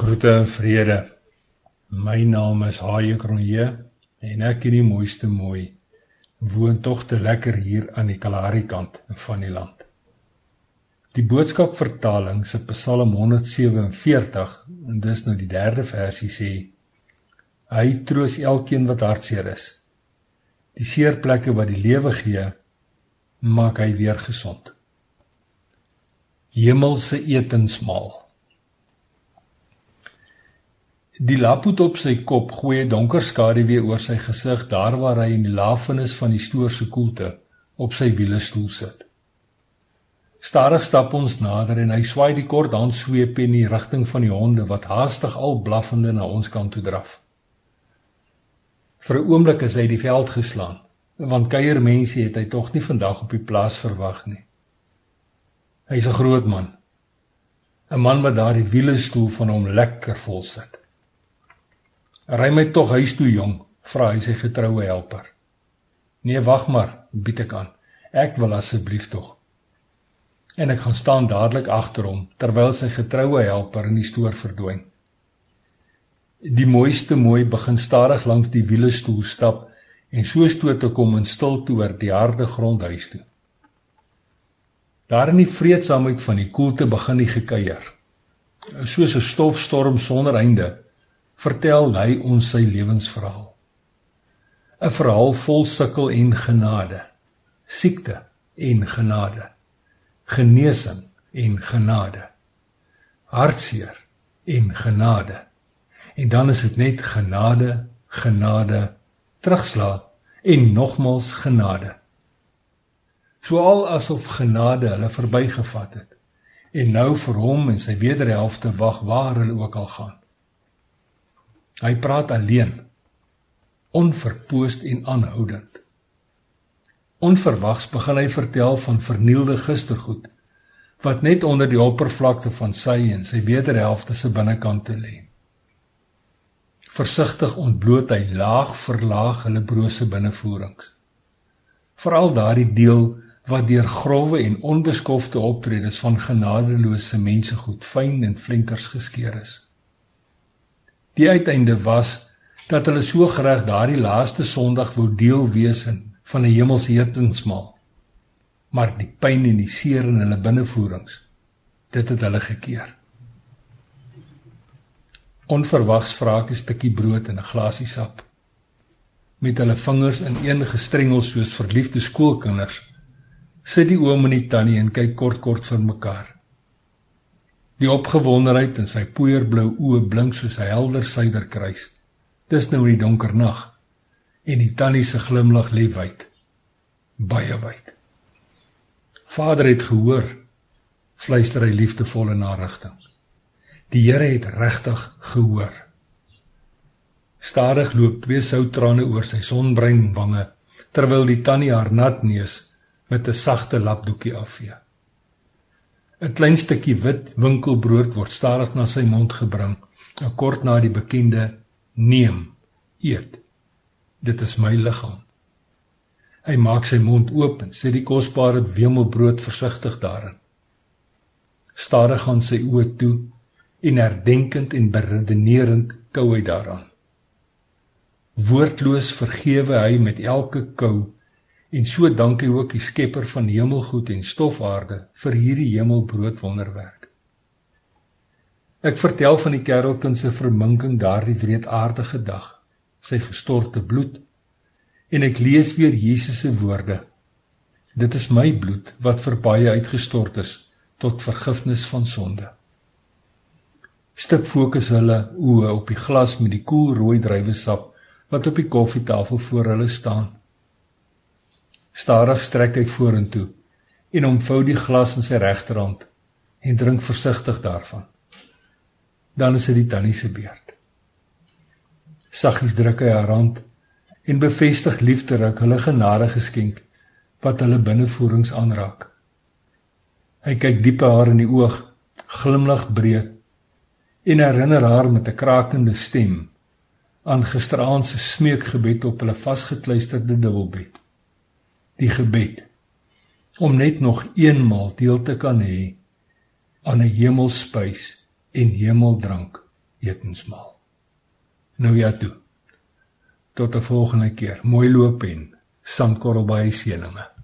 Groete en vrede. My naam is Haie Kronje en ek in die mooiste mooi woon tog te lekker hier aan die Kalahari kant van die land. Die boodskap vertaling se Psalm 147 en dis nou die derde versie sê hy troos elkeen wat hartseer is. Die seerplekke wat die lewe gee maak hy weer gesond. Hemelse etensmaal Die laphoed op sy kop gooi 'n donker skaduwee oor sy gesig daar waar hy in die lafenis van die stoor se koelte op sy wielestoel sit. Stadig stap ons nader en hy swaai die kort handsweep in die rigting van die honde wat haastig al blaffende na ons kant toe draf. Vir 'n oomblik is hy die veld geslaan, want kuiermense het hy tog nie vandag op die plaas verwag nie. Hy's 'n groot man. 'n Man wat daardie wielestoel van hom lekker vol sit. Ry my tog huis toe jong, vra hy sy getroue helper. Nee, wag maar, bied ek aan. Ek wil asseblief tog. En ek gaan staan dadelik agter hom terwyl sy getroue helper in die stoor verdwyn. Die mooiste mooi begin stadig langs die wielestoel stap en so stoot te kom in stilte oor die harde grond huis toe. Daar in die vreedsaamheid van die koelte begin hy gekuier. Soos 'n stofstorm sonder einde vertel hy ons sy lewensverhaal. 'n Verhaal vol sukkel en genade, siekte en genade, genesing en genade, hartseer en genade. En dan is dit net genade, genade, terugslag en nogmals genade. Soal asof genade hulle verbygevat het en nou vir hom en sy wederhelfte wag waar hulle ook al gaan. Hy praat alleen, onverpoost en aanhoudend. Onverwags begin hy vertel van vernielde gistergoed wat net onder die oppervlakte van sy en sy wederhelfte se binnekant lê. Versigtig ontbloot hy laag vir laag hulle brose binnevoerings. Veral daardie deel wat deur grouwe en onbeskofte optredes van genadeloose mense goed fyn en flinkers geskeur is. Die uiteinde was dat hulle so gereg daardie laaste Sondag wou deel wees van 'n hemelse etensmaal. Maar die pyn en die seer in hulle binnevoerings, dit het hulle gekeer. Onverwags vra ek 'n stukkie brood en 'n glasie sap. Met hulle vingers in een gestrengel soos verliefde skoolkinders, sit die oom en die tannie en kyk kort kort vir mekaar. Die opgewondenheid in sy poeierblou oë blink soos 'n helder suiderkruis. Dis nou in die donker nag en die tannie se glimlag lê wyd. Baie wyd. Vader het gehoor, fluister hy liefdevol in haar rigting. Die Here het regtig gehoor. Stadig loop twee souttrane oor sy sonbruin wange terwyl die tannie haar nat neus met 'n sagte lapdoekie afvee. 'n Klein stukkie wit winkelbrood word stadig na sy mond gebring, en kort na die bekende neem, eet. Dit is my liggaam. Hy maak sy mond oop en sit die kosbare wemelbrood versigtig daarin. Stadig gaan sy oë toe en herdenkend en beredenerend kou hy daaraan. Woordloos vergewe hy met elke kou En so dank hy ook die Skepper van hemelgoed en stofaarde vir hierdie hemelbrood wonderwerk. Ek vertel van die kerelkind se verminking daardie wreedaardige dag, sy gestorte bloed, en ek lees weer Jesus se woorde. Dit is my bloed wat vir baie uitgestort is tot vergifnis van sonde. Stip fokus hulle oë op die glas met die koel rooi druiwesap wat op die koffietafel voor hulle staan. Stadig strek hy vorentoe en omvou die glas in sy regterhand en drink versigtig daarvan. Dan is dit die tannie se beurt. Saggies druk hy haar hand en bevestig liefderik hulle genade geskenk wat hulle binnevoerings aanraak. Hy kyk diep haar in die oog, glimlag breed en herinner haar met 'n krakende stem aan gisteraand se smeekgebed op hulle vasgekluisterde dubbelbed die gebed om net nog eenmaal deel te kan hê aan 'n hemelspys en hemeldrank etensmaal. Nou ja toe. Tot 'n volgende keer. Mooi loop en sandkorrel by seëninge.